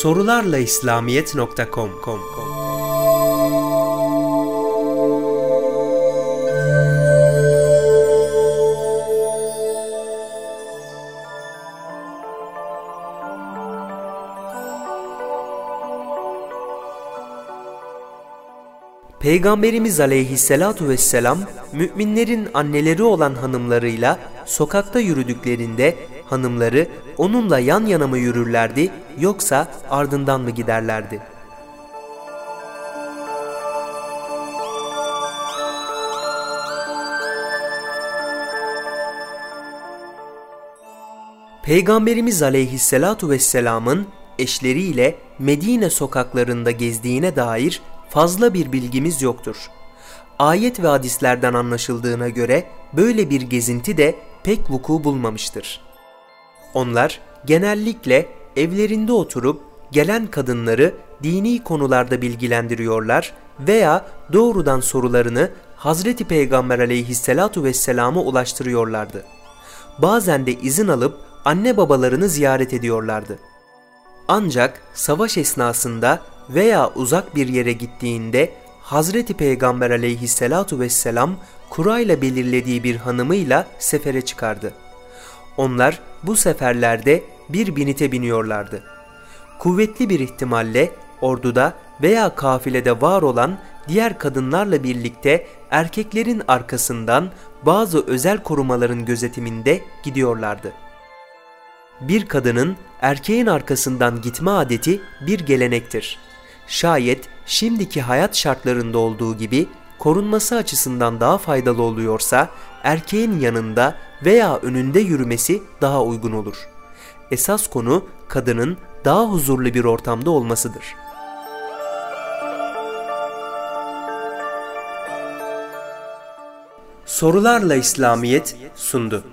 Sorularla Peygamberimiz aleyhissalatu vesselam müminlerin anneleri olan hanımlarıyla sokakta yürüdüklerinde hanımları onunla yan yana mı yürürlerdi yoksa ardından mı giderlerdi? Peygamberimiz aleyhissalatu vesselamın eşleriyle Medine sokaklarında gezdiğine dair fazla bir bilgimiz yoktur. Ayet ve hadislerden anlaşıldığına göre böyle bir gezinti de pek vuku bulmamıştır. Onlar genellikle evlerinde oturup gelen kadınları dini konularda bilgilendiriyorlar veya doğrudan sorularını Hazreti Peygamber aleyhissalatu vesselama ulaştırıyorlardı. Bazen de izin alıp anne babalarını ziyaret ediyorlardı. Ancak savaş esnasında veya uzak bir yere gittiğinde Hazreti Peygamber aleyhissalatu vesselam kurayla belirlediği bir hanımıyla sefere çıkardı. Onlar bu seferlerde bir binite biniyorlardı. Kuvvetli bir ihtimalle orduda veya kafilede var olan diğer kadınlarla birlikte erkeklerin arkasından bazı özel korumaların gözetiminde gidiyorlardı. Bir kadının erkeğin arkasından gitme adeti bir gelenektir. Şayet şimdiki hayat şartlarında olduğu gibi korunması açısından daha faydalı oluyorsa erkeğin yanında veya önünde yürümesi daha uygun olur. Esas konu kadının daha huzurlu bir ortamda olmasıdır. Sorularla İslamiyet sundu.